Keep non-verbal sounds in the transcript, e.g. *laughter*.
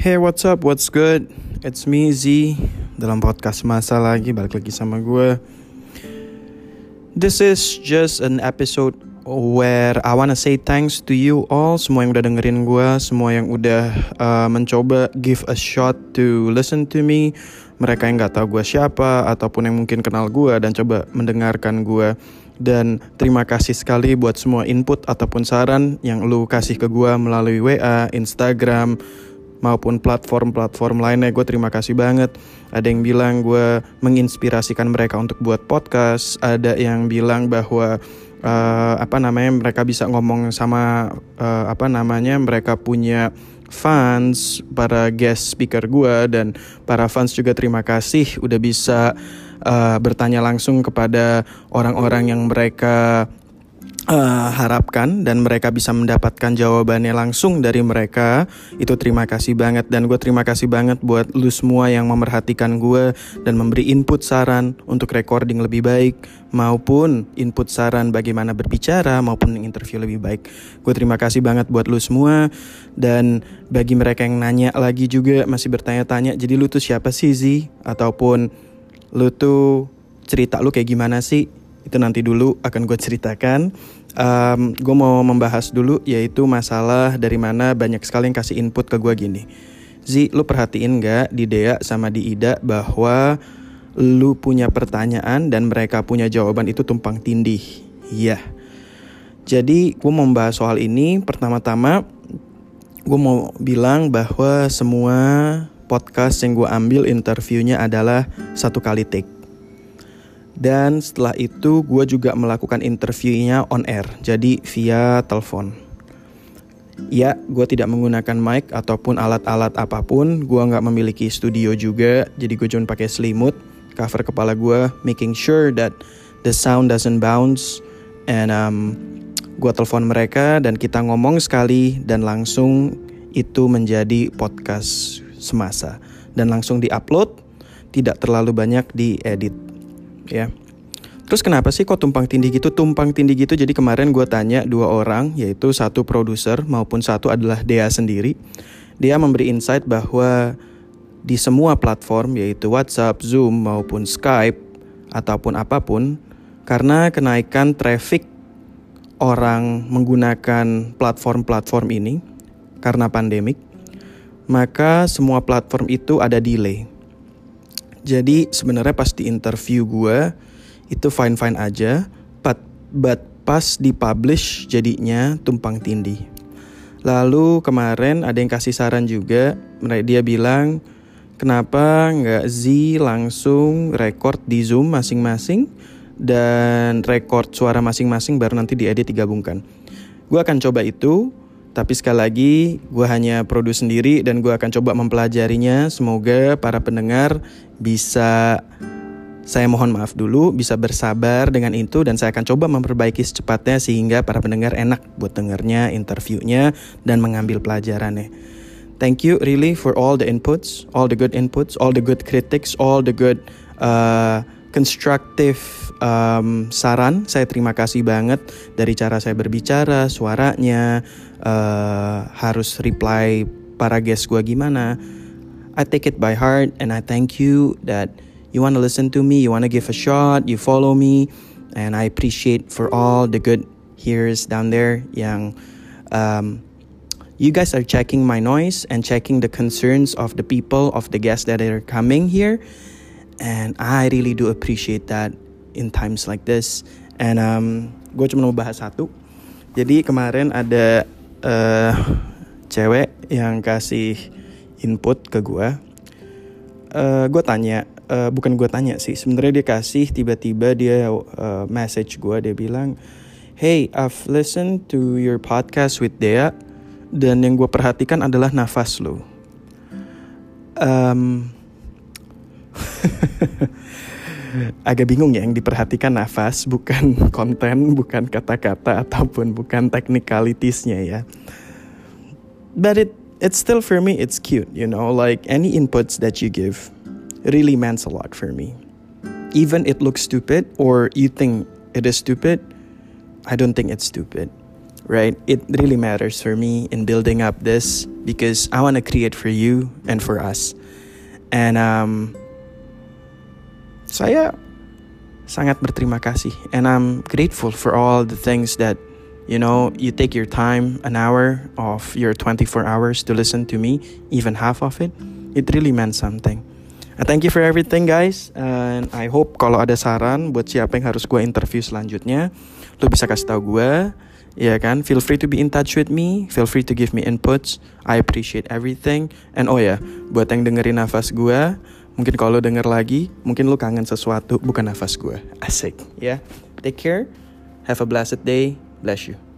Hey what's up, what's good? It's me Z. Dalam podcast masa lagi, balik lagi sama gue This is just an episode where I wanna say thanks to you all Semua yang udah dengerin gue, semua yang udah uh, mencoba give a shot to listen to me. Mereka yang gak tahu gue siapa, ataupun yang mungkin kenal gue dan coba mendengarkan gue dan terima kasih sekali buat semua input ataupun saran yang lu kasih ke gue melalui WA, Instagram, maupun platform-platform lainnya. Gue terima kasih banget. Ada yang bilang gue menginspirasikan mereka untuk buat podcast. Ada yang bilang bahwa uh, apa namanya mereka bisa ngomong sama uh, apa namanya mereka punya fans para guest speaker gue dan para fans juga terima kasih udah bisa uh, bertanya langsung kepada orang-orang yang mereka uh, harapkan dan mereka bisa mendapatkan jawabannya langsung dari mereka itu terima kasih banget. Dan gue terima kasih banget buat lu semua yang memerhatikan gue dan memberi input saran untuk recording lebih baik maupun input saran bagaimana berbicara maupun interview lebih baik. Gue terima kasih banget buat lu semua. Dan bagi mereka yang nanya lagi juga masih bertanya-tanya jadi lu tuh siapa sih Zi? Ataupun lu tuh cerita lu kayak gimana sih itu nanti dulu akan gue ceritakan um, gue mau membahas dulu yaitu masalah dari mana banyak sekali yang kasih input ke gue gini. Zi, lu perhatiin gak di Dea sama di Ida bahwa lu punya pertanyaan dan mereka punya jawaban itu tumpang tindih. Iya. Jadi gue mau membahas soal ini pertama-tama gue mau bilang bahwa semua podcast yang gue ambil interviewnya adalah satu kali take dan setelah itu gue juga melakukan interviewnya on air, jadi via telepon. Ya, gue tidak menggunakan mic ataupun alat-alat apa pun. Gue nggak memiliki studio juga, jadi gue cuma pakai selimut, cover kepala gue, making sure that the sound doesn't bounce. And um, gue telepon mereka dan kita ngomong sekali dan langsung itu menjadi podcast semasa dan langsung diupload, tidak terlalu banyak diedit ya. Terus kenapa sih kok tumpang tindih gitu? Tumpang tindih gitu jadi kemarin gue tanya dua orang yaitu satu produser maupun satu adalah Dea sendiri. Dia memberi insight bahwa di semua platform yaitu WhatsApp, Zoom maupun Skype ataupun apa pun karena kenaikan traffic orang menggunakan platform-platform ini karena pandemik maka semua platform itu ada delay. Jadi sebenarnya pas di interview gue itu fine fine aja, but but pas dipublish jadinya tumpang tindih. Lalu kemarin ada yang kasih saran juga, dia bilang kenapa nggak Z langsung record di Zoom masing-masing dan record suara masing-masing baru nanti diedit digabungkan. Gue akan coba itu, tapi sekali lagi, gue hanya produce sendiri dan gue akan coba mempelajarinya. Semoga para pendengar bisa, saya mohon maaf dulu, bisa bersabar dengan itu dan saya akan coba memperbaiki secepatnya sehingga para pendengar enak buat dengarnya, interviewnya, dan mengambil pelajarannya. Thank you really for all the inputs, all the good inputs, all the good critics, all the good uh, constructive um, saran. Saya terima kasih banget dari cara saya berbicara, suaranya, uh, harus reply para guest gue gimana. I take it by heart and I thank you that you want to listen to me, you want to give a shot, you follow me, and I appreciate for all the good hearers down there yang um, you guys are checking my noise and checking the concerns of the people of the guests that are coming here and I really do appreciate that in times like this. And um, gue cuma mau bahas satu. Jadi kemarin ada uh, cewek yang kasih input ke gue. Uh, gue tanya, uh, bukan gue tanya sih. Sebenarnya dia kasih tiba-tiba dia uh, message gue. Dia bilang, Hey, I've listened to your podcast with Dea. Dan yang gue perhatikan adalah nafas lo. Um, *laughs* agak bingung ya yang diperhatikan nafas bukan *laughs* konten bukan kata-kata ataupun bukan technicalitiesnya ya but it it's still for me it's cute you know like any inputs that you give really means a lot for me even it looks stupid or you think it is stupid I don't think it's stupid right? It really matters for me in building up this because I want to create for you and for us. And um, saya sangat berterima kasih and I'm grateful for all the things that you know you take your time an hour of your 24 hours to listen to me even half of it. It really meant something. And thank you for everything guys and I hope kalau ada saran buat siapa yang harus gue interview selanjutnya lo bisa kasih tau gue ya kan? Feel free to be in touch with me feel free to give me inputs. I appreciate everything. And oh ya buat yang dengerin nafas gue Mungkin kalau lo denger lagi, mungkin lo kangen sesuatu bukan nafas gue. Asik, ya. Yeah? Take care. Have a blessed day. Bless you.